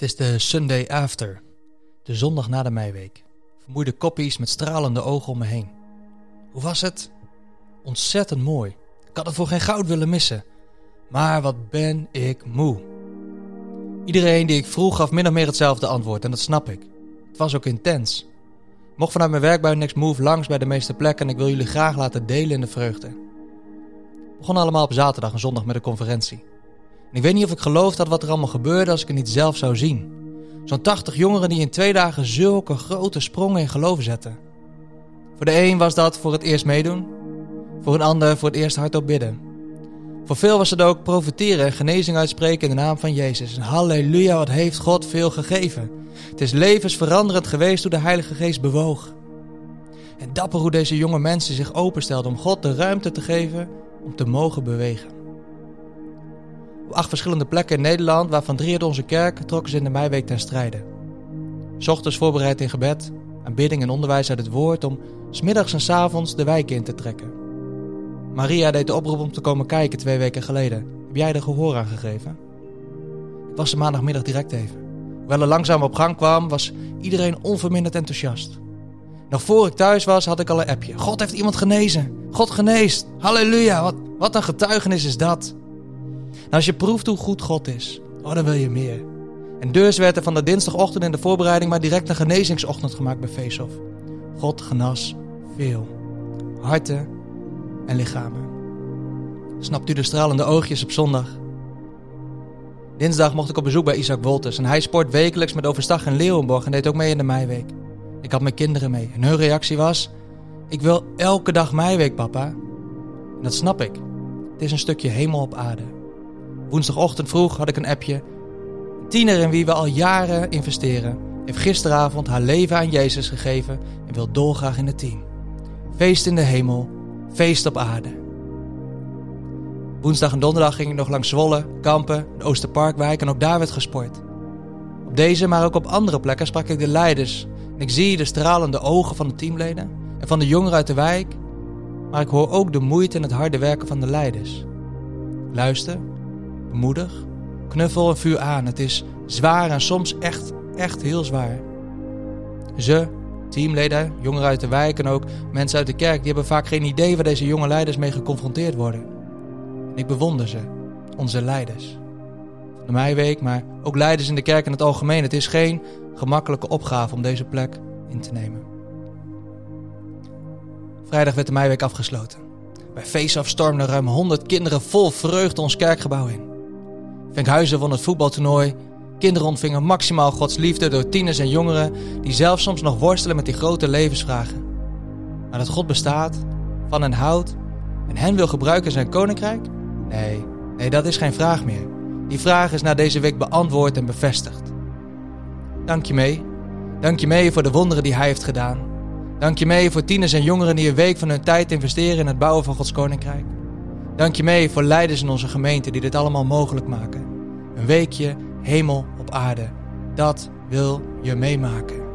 Het is de Sunday after, de zondag na de meiweek. Vermoeide koppies met stralende ogen om me heen. Hoe was het? Ontzettend mooi. Ik had het voor geen goud willen missen. Maar wat ben ik moe. Iedereen die ik vroeg gaf min of meer hetzelfde antwoord en dat snap ik. Het was ook intens. Ik mocht vanuit mijn werk bij Next Move langs bij de meeste plekken en ik wil jullie graag laten delen in de vreugde. We begonnen allemaal op zaterdag en zondag met een conferentie. Ik weet niet of ik geloof dat wat er allemaal gebeurde als ik het niet zelf zou zien. Zo'n 80 jongeren die in twee dagen zulke grote sprongen in geloof zetten. Voor de een was dat voor het eerst meedoen, voor een ander voor het eerst hardop bidden. Voor veel was het ook profiteren en genezing uitspreken in de naam van Jezus. En halleluja, wat heeft God veel gegeven. Het is levensveranderend geweest hoe de Heilige Geest bewoog. En dapper hoe deze jonge mensen zich openstelden om God de ruimte te geven om te mogen bewegen. Op acht verschillende plekken in Nederland, waarvan drie uit onze kerk, trokken ze in de meiweek ten strijde. Ochtends voorbereid in gebed, aanbidding en onderwijs uit het woord om smiddags en s avonds de wijk in te trekken. Maria deed de oproep om te komen kijken twee weken geleden. Heb jij er gehoor aan gegeven? Ik was er maandagmiddag direct even. Hoewel er langzaam op gang kwam, was iedereen onverminderd enthousiast. Nog voor ik thuis was, had ik al een appje. God heeft iemand genezen. God geneest. Halleluja, wat, wat een getuigenis is dat. Nou, als je proeft hoe goed God is, oh, dan wil je meer. En dus werd er van de dinsdagochtend in de voorbereiding maar direct een genezingsochtend gemaakt bij Feeshof. God genas veel. Harten en lichamen. Snapt u de stralende oogjes op zondag? Dinsdag mocht ik op bezoek bij Isaac Wolters en hij sport wekelijks met Overstag in Leeuwenborg en deed ook mee in de meiweek. Ik had mijn kinderen mee en hun reactie was: Ik wil elke dag meiweek, papa. En dat snap ik. Het is een stukje hemel op aarde. Woensdagochtend vroeg had ik een appje. Een tiener in wie we al jaren investeren, heeft gisteravond haar leven aan Jezus gegeven en wil dolgraag in het team. Feest in de hemel, feest op aarde. Woensdag en donderdag ging ik nog langs Zwolle, Kampen, de Oosterparkwijk en ook daar werd gesport. Op deze, maar ook op andere plekken sprak ik de leiders. En ik zie de stralende ogen van de teamleden en van de jongeren uit de wijk. Maar ik hoor ook de moeite en het harde werken van de leiders. Luister bemoedig, knuffel en vuur aan. Het is zwaar en soms echt, echt heel zwaar. Ze, teamleden, jongeren uit de wijk en ook mensen uit de kerk, die hebben vaak geen idee waar deze jonge leiders mee geconfronteerd worden. En ik bewonder ze, onze leiders. De Meiweek, maar ook leiders in de kerk in het algemeen. Het is geen gemakkelijke opgave om deze plek in te nemen. Vrijdag werd de Meiweek afgesloten. Bij Face-Off stormden ruim 100 kinderen vol vreugde ons kerkgebouw in. Venkhuizen won het voetbaltoernooi. Kinderen ontvingen maximaal Gods liefde door tieners en jongeren die zelf soms nog worstelen met die grote levensvragen. Maar dat God bestaat, van hen houdt en hen wil gebruiken in zijn koninkrijk? Nee, nee, dat is geen vraag meer. Die vraag is na deze week beantwoord en bevestigd. Dank je mee. Dank je mee voor de wonderen die hij heeft gedaan. Dank je mee voor tieners en jongeren die een week van hun tijd investeren in het bouwen van Gods koninkrijk. Dank je mee voor leiders in onze gemeente die dit allemaal mogelijk maken. Een weekje hemel op aarde. Dat wil je meemaken.